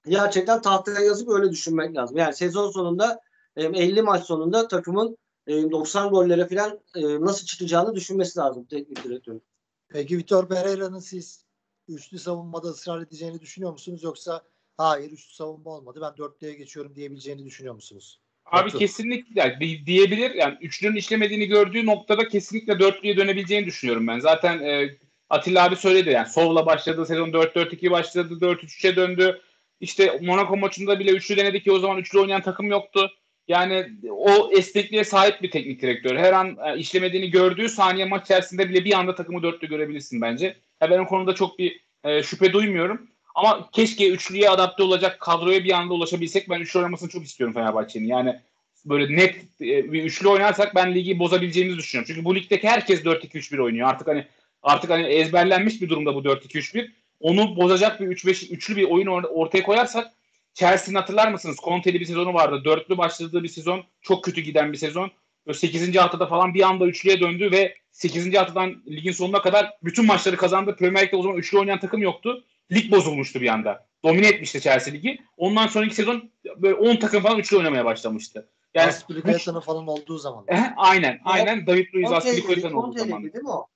Gerçekten tahtaya yazıp öyle düşünmek lazım. Yani sezon sonunda 50 maç sonunda takımın 90 gollere falan nasıl çıkacağını düşünmesi lazım teknik direktörün. Peki Vitor Pereira'nın siz üçlü savunmada ısrar edeceğini düşünüyor musunuz yoksa hayır üçlü savunma olmadı ben dörtlüye geçiyorum diyebileceğini düşünüyor musunuz? Abi Batu. kesinlikle diyebilir. Yani üçlünün işlemediğini gördüğü noktada kesinlikle dörtlüye dönebileceğini düşünüyorum ben. Zaten e, Atilla abi söyledi yani Sov'la başladı sezon 4-4-2 başladı 4-3-3'e döndü. İşte Monaco maçında bile üçlü denedi ki o zaman üçlü oynayan takım yoktu. Yani o esnekliğe sahip bir teknik direktör. Her an e, işlemediğini gördüğü saniye maç içerisinde bile bir anda takımı dörtlü görebilirsin bence. Ya ben o konuda çok bir e, şüphe duymuyorum. Ama keşke üçlüye adapte olacak kadroya bir anda ulaşabilsek. Ben üçlü oynamasını çok istiyorum Fenerbahçe'nin. Yani böyle net e, bir üçlü oynarsak ben ligi bozabileceğimizi düşünüyorum. Çünkü bu ligdeki herkes 4-2-3-1 oynuyor. Artık hani artık hani ezberlenmiş bir durumda bu 4-2-3-1. Onu bozacak bir 3-5 üçlü bir oyun ortaya koyarsak Chelsea'nin hatırlar mısınız? Conte'li bir sezonu vardı. Dörtlü başladığı bir sezon. Çok kötü giden bir sezon. 8. haftada falan bir anda üçlüye döndü ve 8. haftadan ligin sonuna kadar bütün maçları kazandı. Premier Lig'de o zaman üçlü oynayan takım yoktu. Lig bozulmuştu bir anda. Domine etmişti Chelsea ligi. Ondan sonraki sezon böyle 10 takım falan üçlü oynamaya başlamıştı. Yani Aspilicueta'nın falan olduğu zaman. aynen. Aynen. David Luiz Aspilicueta'nın olduğu zaman. değil mi o?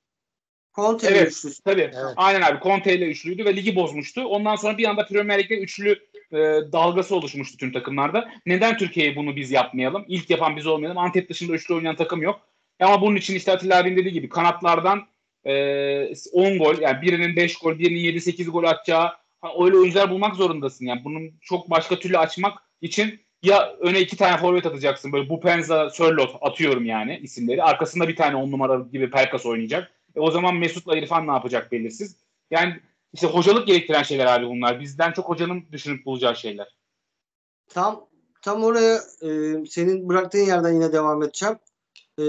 Conte evet, üçlüsü. Tabii. Evet. Aynen abi. Conte ile üçlüydü ve ligi bozmuştu. Ondan sonra bir anda Premier Lig'de üçlü e, dalgası oluşmuştu tüm takımlarda. Neden Türkiye'ye bunu biz yapmayalım? İlk yapan biz olmayalım. Antep dışında üçlü oynayan takım yok. Ama bunun için işte Atilla abinin dediği gibi kanatlardan e, 10 gol yani birinin 5 gol, birinin 7-8 gol atacağı öyle oyuncular bulmak zorundasın. Yani bunun çok başka türlü açmak için ya öne iki tane forvet atacaksın. Böyle Bupenza, Sörlot atıyorum yani isimleri. Arkasında bir tane on numara gibi Pelkas oynayacak. E o zaman Mesut'la İrfan ne yapacak belirsiz. Yani işte hocalık gerektiren şeyler abi bunlar. Bizden çok hocanın düşünüp bulacağı şeyler. Tam tam oraya e, senin bıraktığın yerden yine devam edeceğim. E,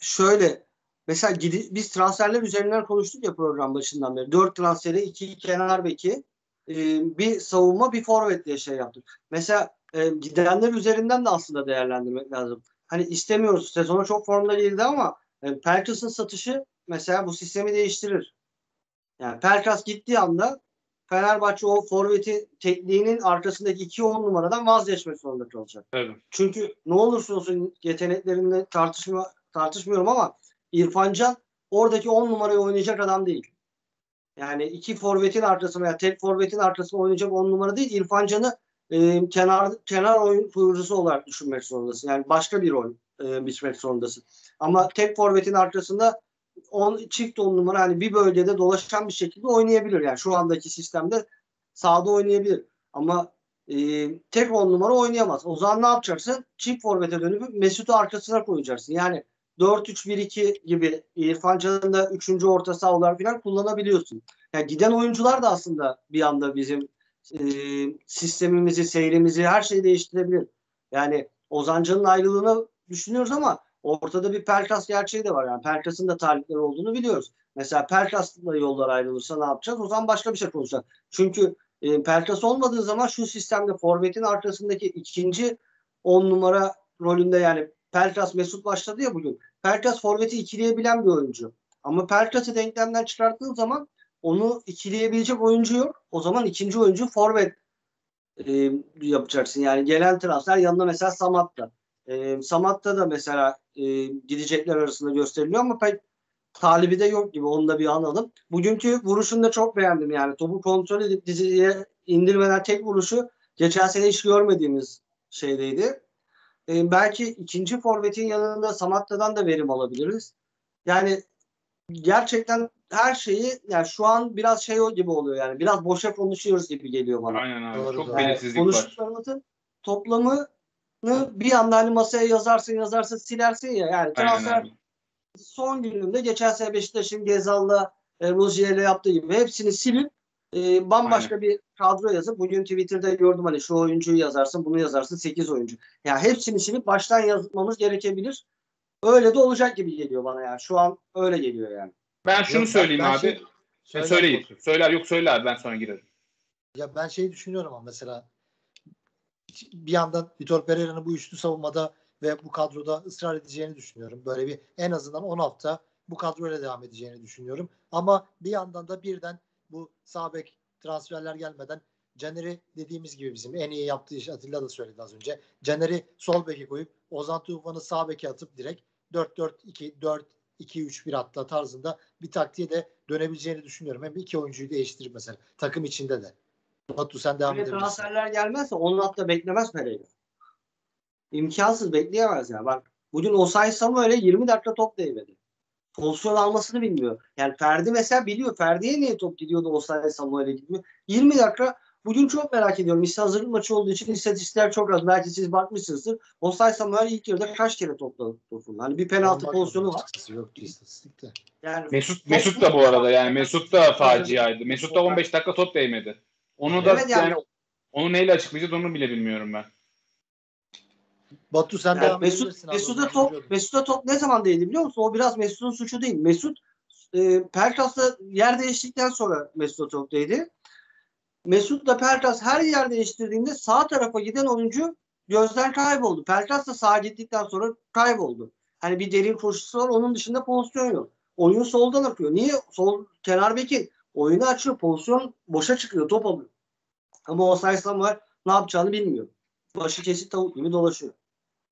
şöyle mesela gidi, biz transferler üzerinden konuştuk ya program başından beri. Dört transferi, iki kenar beki, e, bir savunma, bir forvet diye şey yaptık. Mesela e, gidenler üzerinden de aslında değerlendirmek lazım. Hani istemiyoruz. Sezona çok formda girdi ama e, Pelkas'ın satışı mesela bu sistemi değiştirir. Yani Pelkas gittiği anda Fenerbahçe o forveti tekniğinin arkasındaki iki on numaradan vazgeçmek zorunda kalacak. Evet. Çünkü ne olursa olsun yeteneklerinde tartışma tartışmıyorum ama İrfan Can oradaki on numarayı oynayacak adam değil. Yani iki forvetin arkasına veya tek forvetin arkasına oynayacak on numara değil. İrfan Can'ı e, kenar kenar oyun kurucusu olarak düşünmek zorundasın. Yani başka bir rol e, biçmek zorundasın. Ama tek forvetin arkasında on, çift on numara hani bir bölgede dolaşan bir şekilde oynayabilir. Yani şu andaki sistemde sağda oynayabilir. Ama e, tek on numara oynayamaz. O zaman ne yapacaksın? Çift forvete dönüp Mesut'u arkasına koyacaksın. Yani 4-3-1-2 gibi İrfan Can'ın da 3. orta saha falan kullanabiliyorsun. Yani giden oyuncular da aslında bir anda bizim e, sistemimizi, seyrimizi her şeyi değiştirebilir. Yani Ozan ayrılığını düşünüyoruz ama ortada bir Pelkas gerçeği de var. Yani Pelkas'ın da talipleri olduğunu biliyoruz. Mesela Pelkas'la yollar ayrılırsa ne yapacağız? O zaman başka bir şey konuşacağız. Çünkü e, Pelkas olmadığı zaman şu sistemde forvetin arkasındaki ikinci on numara rolünde yani Pelkas Mesut başladı ya bugün. Pelkas forveti ikileyebilen bir oyuncu. Ama Pelkas'ı denklemden çıkarttığın zaman onu ikileyebilecek oyuncu yok. O zaman ikinci oyuncu forvet e, yapacaksın. Yani gelen transfer yanında mesela Samat'ta. E, Samat'ta da mesela e, gidecekler arasında gösteriliyor ama pek talibi de yok gibi. Onu da bir analım. Bugünkü vuruşunu da çok beğendim yani. Topu kontrol edip diziye indirmeden tek vuruşu geçen sene hiç görmediğimiz şeydeydi. E, belki ikinci forvetin yanında Samatta'dan da verim alabiliriz. Yani gerçekten her şeyi yani şu an biraz şey o gibi oluyor yani biraz boşa konuşuyoruz gibi geliyor bana. Aynen abi. Doğru, Çok belirsizlik var. Konuştuklarımızın toplamını bir anda hani masaya yazarsın yazarsın silersin ya yani Aynen transfer son gününde geçen sene Beşiktaş'ın Gezal'la e, Rozier'le yaptığı gibi hepsini silip e, bambaşka bir kadro yazıp bugün Twitter'da gördüm hani şu oyuncuyu yazarsın bunu yazarsın 8 oyuncu. Yani hepsini silip baştan yazmamız gerekebilir. Öyle de olacak gibi geliyor bana yani. Şu an öyle geliyor yani. Ben şunu Yok, söyleyeyim ben abi. şey- Söyle. Söyleyin. Söyler yok söyler ben sonra girerim. Ya ben şey düşünüyorum ama mesela bir yandan Vitor Pereira'nın bu üçlü savunmada ve bu kadroda ısrar edeceğini düşünüyorum. Böyle bir en azından 10 hafta bu kadroyla devam edeceğini düşünüyorum. Ama bir yandan da birden bu sağ transferler gelmeden Caner'i dediğimiz gibi bizim en iyi yaptığı iş Atilla da söyledi az önce. Caner'i sol beke koyup Ozan Tufan'ı sağ beke atıp direkt 4-4-2 4-2-3-1 hatta tarzında bir taktiğe de dönebileceğini düşünüyorum. Hem iki oyuncuyu değiştirip mesela takım içinde de. Batu sen devam edebilirsin. transferler gelmezse onun hatta beklemez Pereira. İmkansız bekleyemez ya. Bak bugün Osay Samuel'e 20 dakika top değmedi. Pozisyon almasını bilmiyor. Yani Ferdi mesela biliyor. Ferdi'ye niye top gidiyordu Osay Samuel'e gitmiyor. 20 dakika bugün çok merak ediyorum. İşte hazırlık maçı olduğu için istatistikler çok az. Belki siz bakmışsınızdır. Osay Samuel ilk yarıda kaç kere topladı topunu? Hani bir penaltı pozisyonu var. Yoktu istatistikte. Yani Mesut Mesut da bu arada yani Mesut da faciaydı. Mesut da 15 dakika top değmedi. Onu da Evet yani- yani onu neyle açıklayacağız onu bile bilmiyorum ben. Batu sen Yani devam Mesut, Mesut'a top. Mesut'a top ne zaman değdi biliyor musun? O biraz Mesut'un suçu değil. Mesut e, Pelkas'la yer değiştikten sonra Mesut'a top değdi. Mesut'la Pelkas her yer değiştirdiğinde sağ tarafa giden oyuncu gözden kayboldu. Pelkas da sağa gittikten sonra kayboldu. Hani bir derin koşusu var. Onun dışında pozisyon yok. Oyun soldan akıyor. Niye? Sol kenar beki oyunu açıyor. Pozisyon boşa çıkıyor. Top alıyor. Ama o Saysam var ne yapacağını bilmiyor. Başı kesik tavuk gibi dolaşıyor.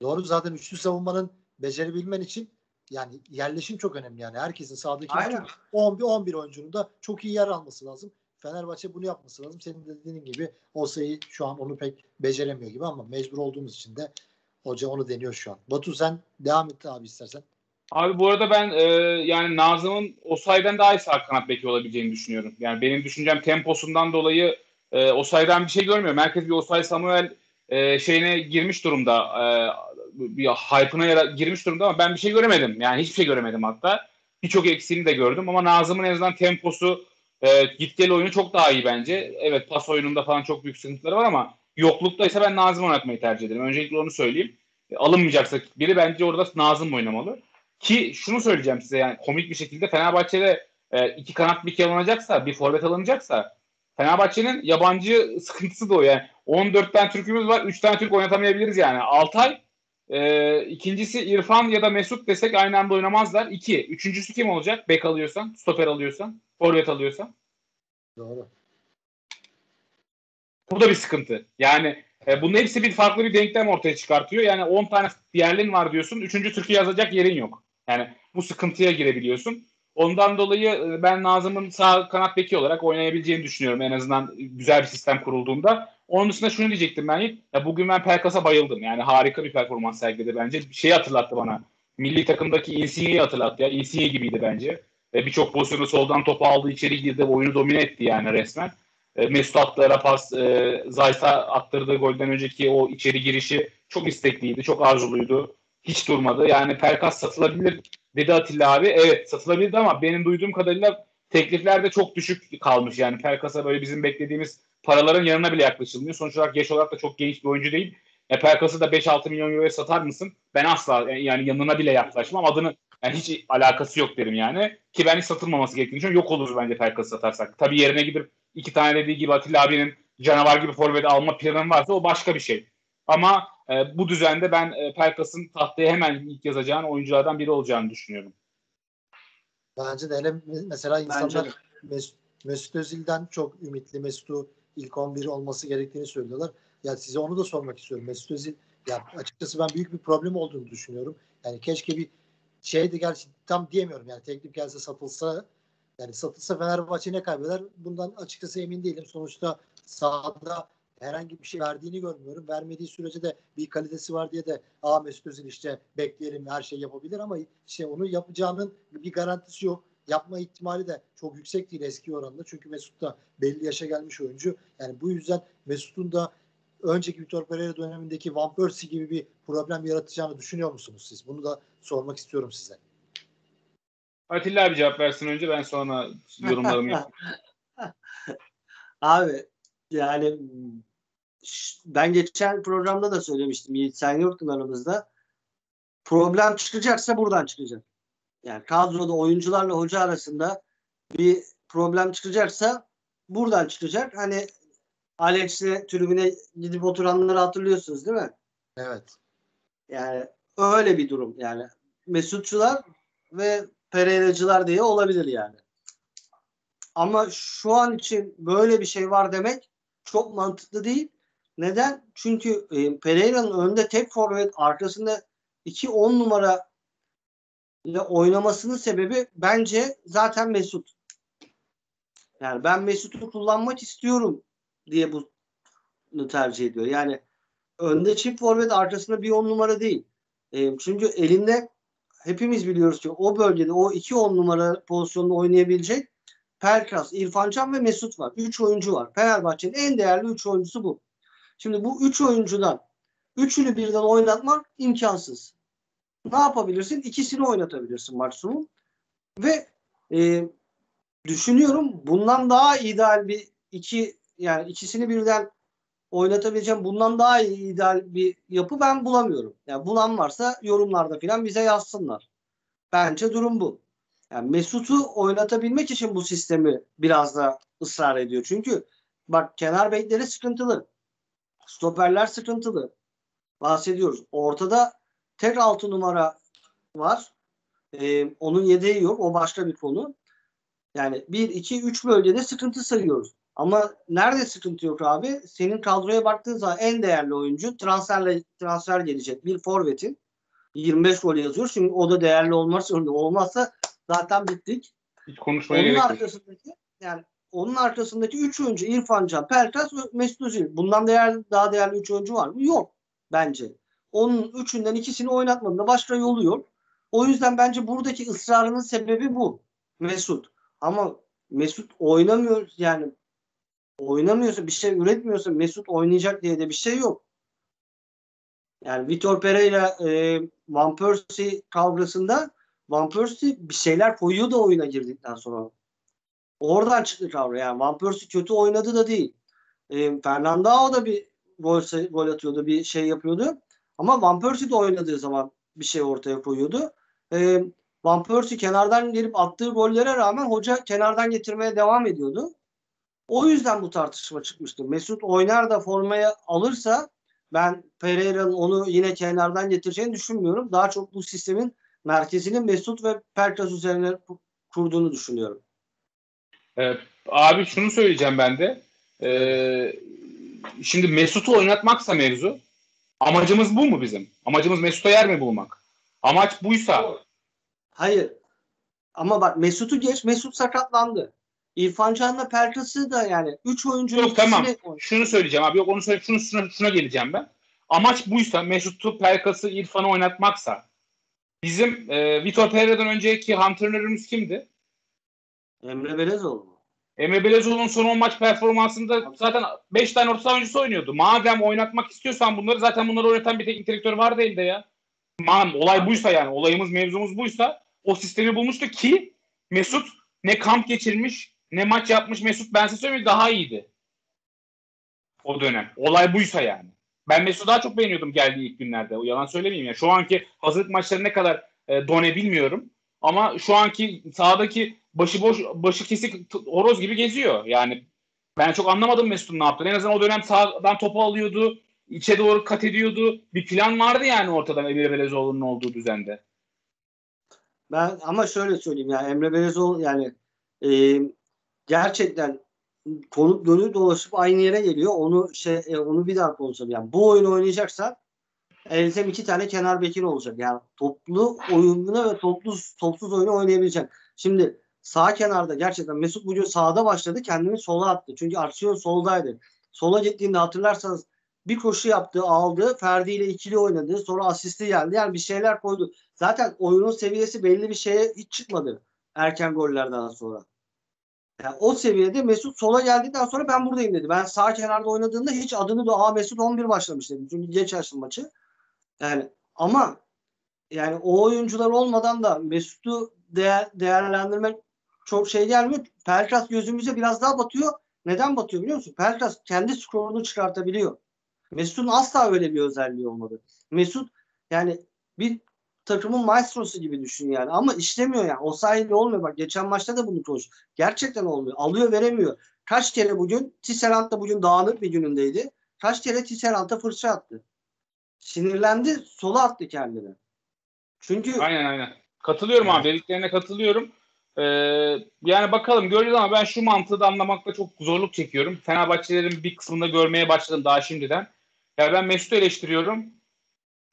Doğru zaten üçlü savunmanın becerebilmen için yani yerleşim çok önemli yani. Herkesin sahadaki Aynen. bütün 11 11 oyuncunun da çok iyi yer alması lazım. Fenerbahçe bunu yapması lazım. Senin de dediğin gibi o sayı şu an onu pek beceremiyor gibi ama mecbur olduğumuz için de hoca onu deniyor şu an. Batu sen devam et abi istersen. Abi bu arada ben e, yani Nazım'ın Osay'dan daha iyi sağ kanat beki olabileceğini düşünüyorum. Yani benim düşüncem temposundan dolayı e, Osay'dan bir şey görmüyorum. Herkes bir Osay Samuel e, şeyine girmiş durumda. E, bir hype'ına yara- girmiş durumda ama ben bir şey göremedim. Yani hiçbir şey göremedim hatta. Birçok eksiğini de gördüm ama Nazım'ın en azından temposu e, git gel oyunu çok daha iyi bence. Evet pas oyununda falan çok büyük sıkıntıları var ama yoklukta ise ben Nazım oynatmayı tercih ederim. Öncelikle onu söyleyeyim. E, alınmayacaksa biri bence orada Nazım oynamalı. Ki şunu söyleyeceğim size yani komik bir şekilde Fenerbahçe'de e, iki kanat bir alınacaksa, bir forvet alınacaksa Fenerbahçe'nin yabancı sıkıntısı da o yani. 14 tane Türk'ümüz var, 3 tane Türk oynatamayabiliriz yani. Altay, e, ikincisi İrfan ya da Mesut desek aynı anda oynamazlar. İki. Üçüncüsü kim olacak? Bek alıyorsan, stoper alıyorsan, forvet alıyorsan. Doğru. Bu da bir sıkıntı. Yani e, bunun hepsi bir farklı bir denklem ortaya çıkartıyor. Yani 10 tane yerlin var diyorsun. Üçüncü Türkiye yazacak yerin yok. Yani bu sıkıntıya girebiliyorsun. Ondan dolayı e, ben Nazım'ın sağ kanat beki olarak oynayabileceğini düşünüyorum. En azından güzel bir sistem kurulduğunda. Onun dışında şunu diyecektim ben ilk. Ya bugün ben Pelkas'a bayıldım. Yani harika bir performans sergiledi bence. Bir şeyi hatırlattı bana. Milli takımdaki Insigne'yi hatırlattı ya. Insigne gibiydi bence. Ve birçok pozisyonu soldan topu aldı, içeri girdi, oyunu domine etti yani resmen. E, Mesut attığı ara pas, e, Zayt'a attırdığı golden önceki o içeri girişi çok istekliydi, çok arzuluydu. Hiç durmadı. Yani Pelkas satılabilir dedi Atilla abi. Evet satılabilirdi ama benim duyduğum kadarıyla teklifler de çok düşük kalmış. Yani Pelkas'a böyle bizim beklediğimiz paraların yanına bile yaklaşılmıyor. Sonuç olarak yaş olarak da çok genç bir oyuncu değil. E, Pelkas'ı da 5-6 milyon euroya satar mısın? Ben asla e, yani yanına bile yaklaşmam. Adını yani hiç alakası yok derim yani. Ki ben hiç satılmaması gerektiğini düşünüyorum. Yok oluruz bence Pelkas'ı satarsak. Tabii yerine gidip iki tane dediği gibi Atilla abinin canavar gibi forvet alma planı varsa o başka bir şey. Ama e, bu düzende ben e, Pelkas'ın tahtaya hemen ilk yazacağın oyunculardan biri olacağını düşünüyorum. Bence de hele mesela insanlar de. Mesut, Mesut Özil'den çok ümitli. Mesut'u ilk 11 olması gerektiğini söylüyorlar. Ya size onu da sormak istiyorum. Mesut Özil ya açıkçası ben büyük bir problem olduğunu düşünüyorum. Yani keşke bir şeydi gerçi tam diyemiyorum yani teklif gelse satılsa yani satılsa Fenerbahçe ne kaybeder? Bundan açıkçası emin değilim. Sonuçta sahada herhangi bir şey verdiğini görmüyorum. Vermediği sürece de bir kalitesi var diye de aa Mesut Özil işte bekleyelim her şey yapabilir ama işte onu yapacağının bir garantisi yok. Yapma ihtimali de çok yüksek değil eski oranında. Çünkü Mesut da belli yaşa gelmiş oyuncu. Yani bu yüzden Mesut'un da önceki Vitor Pereira dönemindeki Van Persie gibi bir problem yaratacağını düşünüyor musunuz siz? Bunu da sormak istiyorum size. Atilla abi cevap versin önce ben sonra yorumlarımı yapayım. Abi yani ben geçen programda da söylemiştim. Yiğit sen yoktun aramızda. Problem çıkacaksa buradan çıkacak. Yani kadroda oyuncularla hoca arasında bir problem çıkacaksa buradan çıkacak. Hani Alex'le tribüne gidip oturanları hatırlıyorsunuz değil mi? Evet. Yani öyle bir durum yani. Mesutçular ve Pereira'cılar diye olabilir yani. Ama şu an için böyle bir şey var demek çok mantıklı değil. Neden? Çünkü e, Pereira'nın önünde tek forvet arkasında 2-10 numara ile oynamasının sebebi bence zaten Mesut. Yani ben Mesut'u kullanmak istiyorum diye bunu tercih ediyor. Yani önde çift forvet arkasında bir 10 numara değil. E, çünkü elinde hepimiz biliyoruz ki o bölgede o 2-10 numara pozisyonda oynayabilecek Pelkas, İrfan Can ve Mesut var. 3 oyuncu var. Fenerbahçe'nin en değerli 3 oyuncusu bu. Şimdi bu 3 oyuncudan üçünü birden oynatmak imkansız. Ne yapabilirsin? İkisini oynatabilirsin maksimum. Ve e, düşünüyorum bundan daha ideal bir iki yani ikisini birden oynatabileceğim bundan daha iyi ideal bir yapı ben bulamıyorum. Yani bulan varsa yorumlarda filan bize yazsınlar. Bence durum bu. Yani Mesut'u oynatabilmek için bu sistemi biraz da ısrar ediyor. Çünkü bak kenar bekleri sıkıntılı. Stoperler sıkıntılı. Bahsediyoruz. Ortada tek altı numara var. Ee, onun yedeği yok. O başka bir konu. Yani 1, 2, 3 bölgede sıkıntı sayıyoruz. Ama nerede sıkıntı yok abi? Senin kadroya baktığın zaman en değerli oyuncu transferle transfer gelecek bir forvetin 25 gol yazıyor. Şimdi o da değerli olmaz zorunda. Olmazsa zaten bittik. Hiç konuşmaya Onun gerek yok. arkasındaki yani onun arkasındaki 3 oyuncu İrfan Can, Pelkas ve Mesut Özil. Bundan değerli, daha değerli 3 oyuncu var mı? Yok bence. Onun üçünden ikisini oynatmadığında başka yolu yok. O yüzden bence buradaki ısrarının sebebi bu. Mesut. Ama Mesut oynamıyor yani oynamıyorsa bir şey üretmiyorsa Mesut oynayacak diye de bir şey yok. Yani Vitor Pereira e, Van Persie kavgasında Van Persie bir şeyler koyuyor da oyuna girdikten sonra. Oradan çıktı kavga. Yani Van Persie kötü oynadı da değil. E, Fernandao da bir gol, gol atıyordu, bir şey yapıyordu. Ama Van Persie de oynadığı zaman bir şey ortaya koyuyordu. E, Van Persie kenardan gelip attığı gollere rağmen hoca kenardan getirmeye devam ediyordu. O yüzden bu tartışma çıkmıştı. Mesut oynar da formaya alırsa ben Pereira'nın onu yine kenardan getireceğini düşünmüyorum. Daha çok bu sistemin merkezini Mesut ve Pelkas üzerine ku- kurduğunu düşünüyorum. Ee, abi şunu söyleyeceğim ben de. Ee, şimdi Mesut'u oynatmaksa mevzu. Amacımız bu mu bizim? Amacımız Mesut'a yer mi bulmak? Amaç buysa Hayır. Ama bak Mesut'u geç. Mesut sakatlandı. İrfan Can'la Pelkas'ı da yani 3 oyuncunun Yok tamam. ikisini oyn- Şunu söyleyeceğim abi. Yok onu söyle. Şunu, şuna, şuna geleceğim ben. Amaç buysa Mesut'u, Pelkas'ı, İrfan'ı oynatmaksa bizim e, Vitor Pereira'dan önceki antrenörümüz kimdi? Emre Belezoğlu mu? Emre Belezoğlu'nun son 10 maç performansında zaten 5 tane orta saha oyuncusu oynuyordu. Madem oynatmak istiyorsan bunları zaten bunları oynatan bir teknik direktör var elde ya. Madem olay buysa yani olayımız mevzumuz buysa o sistemi bulmuştu ki Mesut ne kamp geçirmiş ne maç yapmış Mesut ben size söyleyeyim daha iyiydi. O dönem. Olay buysa yani. Ben Mesut'u daha çok beğeniyordum geldiği ilk günlerde. O yalan söylemeyeyim ya. Şu anki hazırlık maçları ne kadar e, done bilmiyorum. Ama şu anki sahadaki başıboş, başı kesik horoz gibi geziyor. Yani ben çok anlamadım Mesut'un ne yaptığını. En azından o dönem sağdan topu alıyordu. içe doğru kat ediyordu. Bir plan vardı yani ortada Emre Belezoğlu'nun olduğu düzende. Ben ama şöyle söyleyeyim yani Emre Belezoğlu yani e, gerçekten konu dönüp dolaşıp aynı yere geliyor. Onu şey e, onu bir daha konuşalım. Yani bu oyunu oynayacaksan elzem iki tane kenar bekin olacak. Yani toplu oyununa ve toplu topsuz oyunu oynayabilecek. Şimdi sağ kenarda gerçekten Mesut bugün sağda başladı. Kendini sola attı. Çünkü aksiyon soldaydı. Sola gittiğinde hatırlarsanız bir koşu yaptı, aldı. Ferdi ile ikili oynadı. Sonra asisti geldi. Yani bir şeyler koydu. Zaten oyunun seviyesi belli bir şeye hiç çıkmadı erken gollerden sonra. Yani o seviyede Mesut sola geldikten sonra ben buradayım dedi. Ben sağ kenarda oynadığında hiç adını da Aa Mesut 11 başlamış dedim. Çünkü geç açtım maçı. Yani ama yani o oyuncular olmadan da Mesut'u değer, değerlendirmek çok şey gelmiyor. Pelkas gözümüze biraz daha batıyor. Neden batıyor biliyor musun? Pelkas kendi skorunu çıkartabiliyor. Mesut'un asla öyle bir özelliği olmadı. Mesut yani bir takımın maestrosu gibi düşün yani. Ama işlemiyor yani. O sayede olmuyor. Bak geçen maçta da bunu konuştuk. Gerçekten olmuyor. Alıyor veremiyor. Kaç kere bugün Tisserand da bugün dağınık bir günündeydi. Kaç kere Tisserand'a fırça attı. Sinirlendi. Sola attı kendini. Çünkü Aynen aynen. Katılıyorum abi. Dediklerine katılıyorum. Ee, yani bakalım göreceğiz ama ben şu mantığı da anlamakta çok zorluk çekiyorum. Fenerbahçelerin bir kısmında görmeye başladım daha şimdiden. Ya ben Mesut'u eleştiriyorum.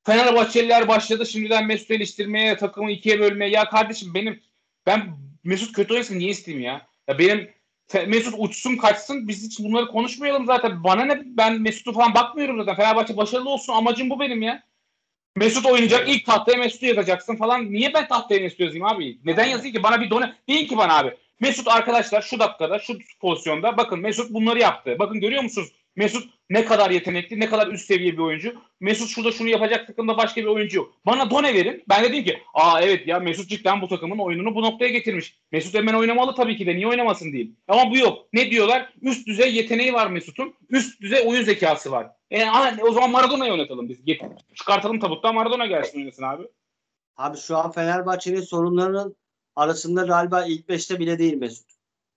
Fenerbahçeliler başladı şimdiden Mesut'u eleştirmeye, takımı ikiye bölmeye. Ya kardeşim benim ben Mesut kötü oynasın niye isteyeyim ya? Ya benim Mesut uçsun kaçsın biz hiç bunları konuşmayalım zaten. Bana ne ben Mesut'u falan bakmıyorum zaten. Fenerbahçe başarılı olsun amacım bu benim ya. Mesut oynayacak ilk tahtaya Mesut'u yazacaksın falan. Niye ben tahtaya Mesut yazayım abi? Neden yazayım ki? Bana bir done... Deyin ki bana abi. Mesut arkadaşlar şu dakikada şu pozisyonda bakın Mesut bunları yaptı. Bakın görüyor musunuz? Mesut ne kadar yetenekli, ne kadar üst seviye bir oyuncu. Mesut şurada şunu yapacak takımda başka bir oyuncu yok. Bana done verin. Ben de diyeyim ki aa evet ya Mesut cidden bu takımın oyununu bu noktaya getirmiş. Mesut hemen oynamalı tabii ki de. Niye oynamasın diyeyim. Ama bu yok. Ne diyorlar? Üst düzey yeteneği var Mesut'un. Üst düzey oyun zekası var. E, o zaman Maradona'yı oynatalım biz. Get, çıkartalım tabuttan Maradona gelsin oynasın abi. Abi şu an Fenerbahçe'nin sorunlarının arasında galiba ilk beşte bile değil Mesut.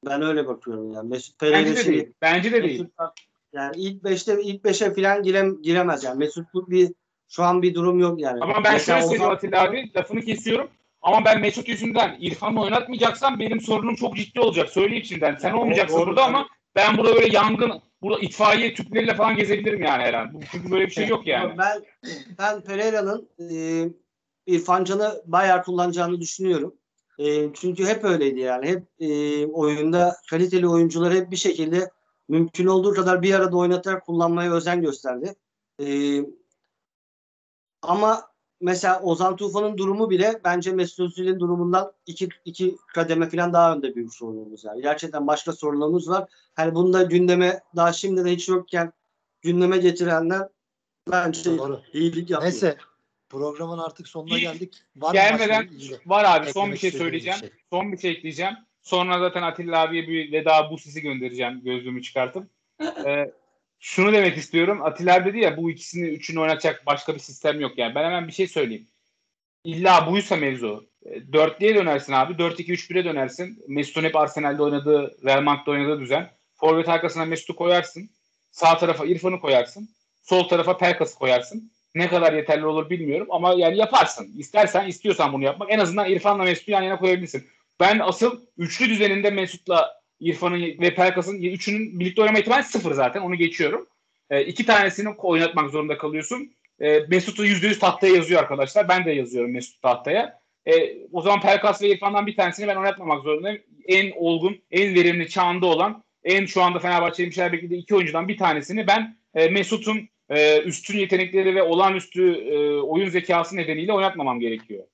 Ben öyle bakıyorum yani. Mesut Bence de Pereira'sı değil. Bence de değil. Mesut, yani ilk beşte ilk beşe falan girem, giremez yani. Mesut'luk bir şu an bir durum yok yani. Ama ben Mesela şöyle söyleyeyim Atilla abi. Lafını kesiyorum. Ama ben Mesut yüzünden İrfan'ı oynatmayacaksam benim sorunum çok ciddi olacak. Söyleyeyim şimdiden. Sen olmayacaksın Doğru, burada ama ben burada böyle yangın, burada itfaiye tüpleriyle falan gezebilirim yani her an. Bu- Çünkü böyle bir şey yok yani. Ben ben Pereira'nın e, İrfan Can'ı bayağı kullanacağını düşünüyorum. E, çünkü hep öyleydi yani. Hep e, oyunda kaliteli oyuncuları hep bir şekilde mümkün olduğu kadar bir arada oynatarak kullanmaya özen gösterdi. E, ama mesela Ozan Tufan'ın durumu bile bence Mesut Özil'in durumundan iki, iki kademe falan daha önde bir sorunumuz var. Gerçekten başka sorunlarımız var. Hani bunda gündeme daha şimdi de hiç yokken gündeme getirenler bence Doğru. iyilik yapıyor. Neyse programın artık sonuna geldik. Var Gelmeden var abi son bir şey istediğiniz bir söyleyeceğim. şey. Son bir şey ekleyeceğim. Sonra zaten Atilla abiye bir veda bu sisi göndereceğim gözlüğümü çıkartıp. Ee, şunu demek istiyorum. Atilla abi dedi ya bu ikisini üçünü oynatacak başka bir sistem yok yani. Ben hemen bir şey söyleyeyim. İlla buysa mevzu. E, Dörtlüye dönersin abi. 4-2-3-1'e dönersin. Mesut'un hep Arsenal'de oynadığı, Real Madrid'de oynadığı düzen. Forvet arkasına Mesut'u koyarsın. Sağ tarafa İrfan'ı koyarsın. Sol tarafa Pelkas'ı koyarsın. Ne kadar yeterli olur bilmiyorum ama yani yaparsın. İstersen, istiyorsan bunu yapmak. En azından İrfan'la Mesut'u yan yana koyabilirsin. Ben asıl üçlü düzeninde Mesut'la İrfan'ın ve Pelkas'ın üçünün birlikte oynama ihtimali sıfır zaten. Onu geçiyorum. E, iki tanesini oynatmak zorunda kalıyorsun. E, Mesut'u %100 tahtaya yazıyor arkadaşlar. Ben de yazıyorum Mesut tahtaya. E, o zaman Pelkas ve İrfan'dan bir tanesini ben oynatmamak zorundayım. En olgun, en verimli çağında olan, en şu anda Fenerbahçe'nin bir şeyler beklediği iki oyuncudan bir tanesini ben e, Mesut'un e, üstün yetenekleri ve olağanüstü e, oyun zekası nedeniyle oynatmamam gerekiyor.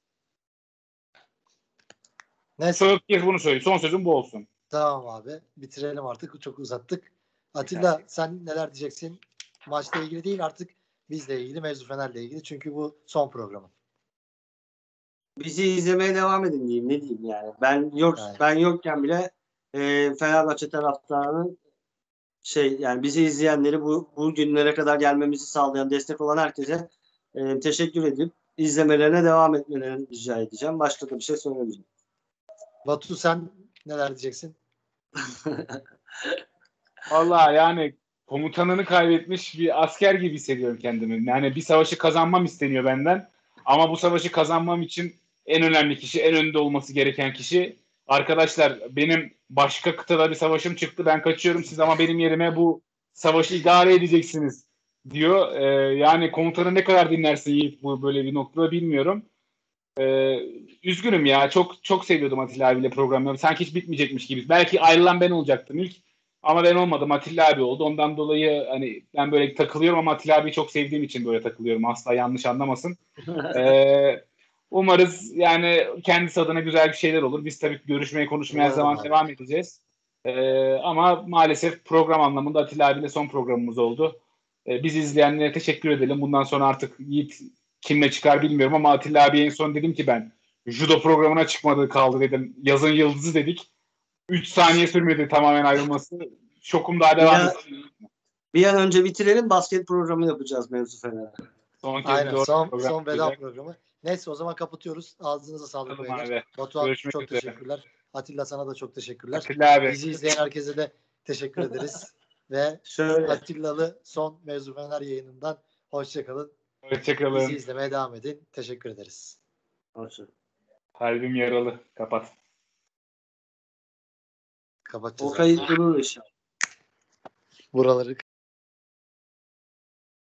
Neyse Çok kez bunu söyleyeyim. Son sözüm bu olsun. tamam abi. Bitirelim artık. Çok uzattık. Atilla sen neler diyeceksin? Maçla ilgili değil artık bizle ilgili, mevzu Fener'le ilgili. Çünkü bu son programın. Bizi izlemeye devam edin diyeyim. Ne diyeyim yani. Ben yok Yani. ben yokken bile e, Fenerbahçe taraftarının şey yani bizi izleyenleri bu, bu günlere kadar gelmemizi sağlayan destek olan herkese e, teşekkür edip izlemelerine devam etmelerini rica edeceğim. Başka da bir şey söylemeyeceğim. Batu sen neler diyeceksin? Vallahi yani komutanını kaybetmiş bir asker gibi hissediyorum kendimi. Yani bir savaşı kazanmam isteniyor benden. Ama bu savaşı kazanmam için en önemli kişi, en önde olması gereken kişi arkadaşlar benim başka kıtada bir savaşım çıktı. Ben kaçıyorum. Siz ama benim yerime bu savaşı idare edeceksiniz diyor. Ee, yani komutanı ne kadar dinlersin Yiğit bu böyle bir noktada bilmiyorum. Ee, üzgünüm ya. Çok çok seviyordum Atilla abiyle programları. Sanki hiç bitmeyecekmiş gibi. Belki ayrılan ben olacaktım ilk. Ama ben olmadım. Atilla abi oldu. Ondan dolayı hani ben böyle takılıyorum ama Atilla abiyi çok sevdiğim için böyle takılıyorum. Asla yanlış anlamasın. Ee, umarız yani kendisi adına güzel bir şeyler olur. Biz tabii görüşmeye konuşmaya her zaman abi. devam edeceğiz. Ee, ama maalesef program anlamında Atilla abiyle son programımız oldu. Ee, biz izleyenlere teşekkür edelim. Bundan sonra artık Yiğit kimle çıkar bilmiyorum ama Atilla abiye en son dedim ki ben judo programına çıkmadığı kaldı dedim. Yazın yıldızı dedik. 3 saniye sürmedi tamamen ayrılması. Şokum daha devam etsin. Bir an önce bitirelim basket programı yapacağız mevzu Fener'e. Son kez Aynen doğru son, program son veda programı. Neyse o zaman kapatıyoruz. Ağzınıza sağlık Tamam beyler. abi. Batuhan Görüşmek çok üzere. teşekkürler. Atilla sana da çok teşekkürler. Atilla abi. Bizi izleyen herkese de teşekkür ederiz. Ve Şöyle Atilla'lı son Mevzu Fener yayınından hoşçakalın. Bizi Hoşçakalın. izlemeye devam edin. Teşekkür ederiz. Hoşça. Kalbim yaralı. Kapat. Kapatacağız. o kayıt durur inşallah. Buraları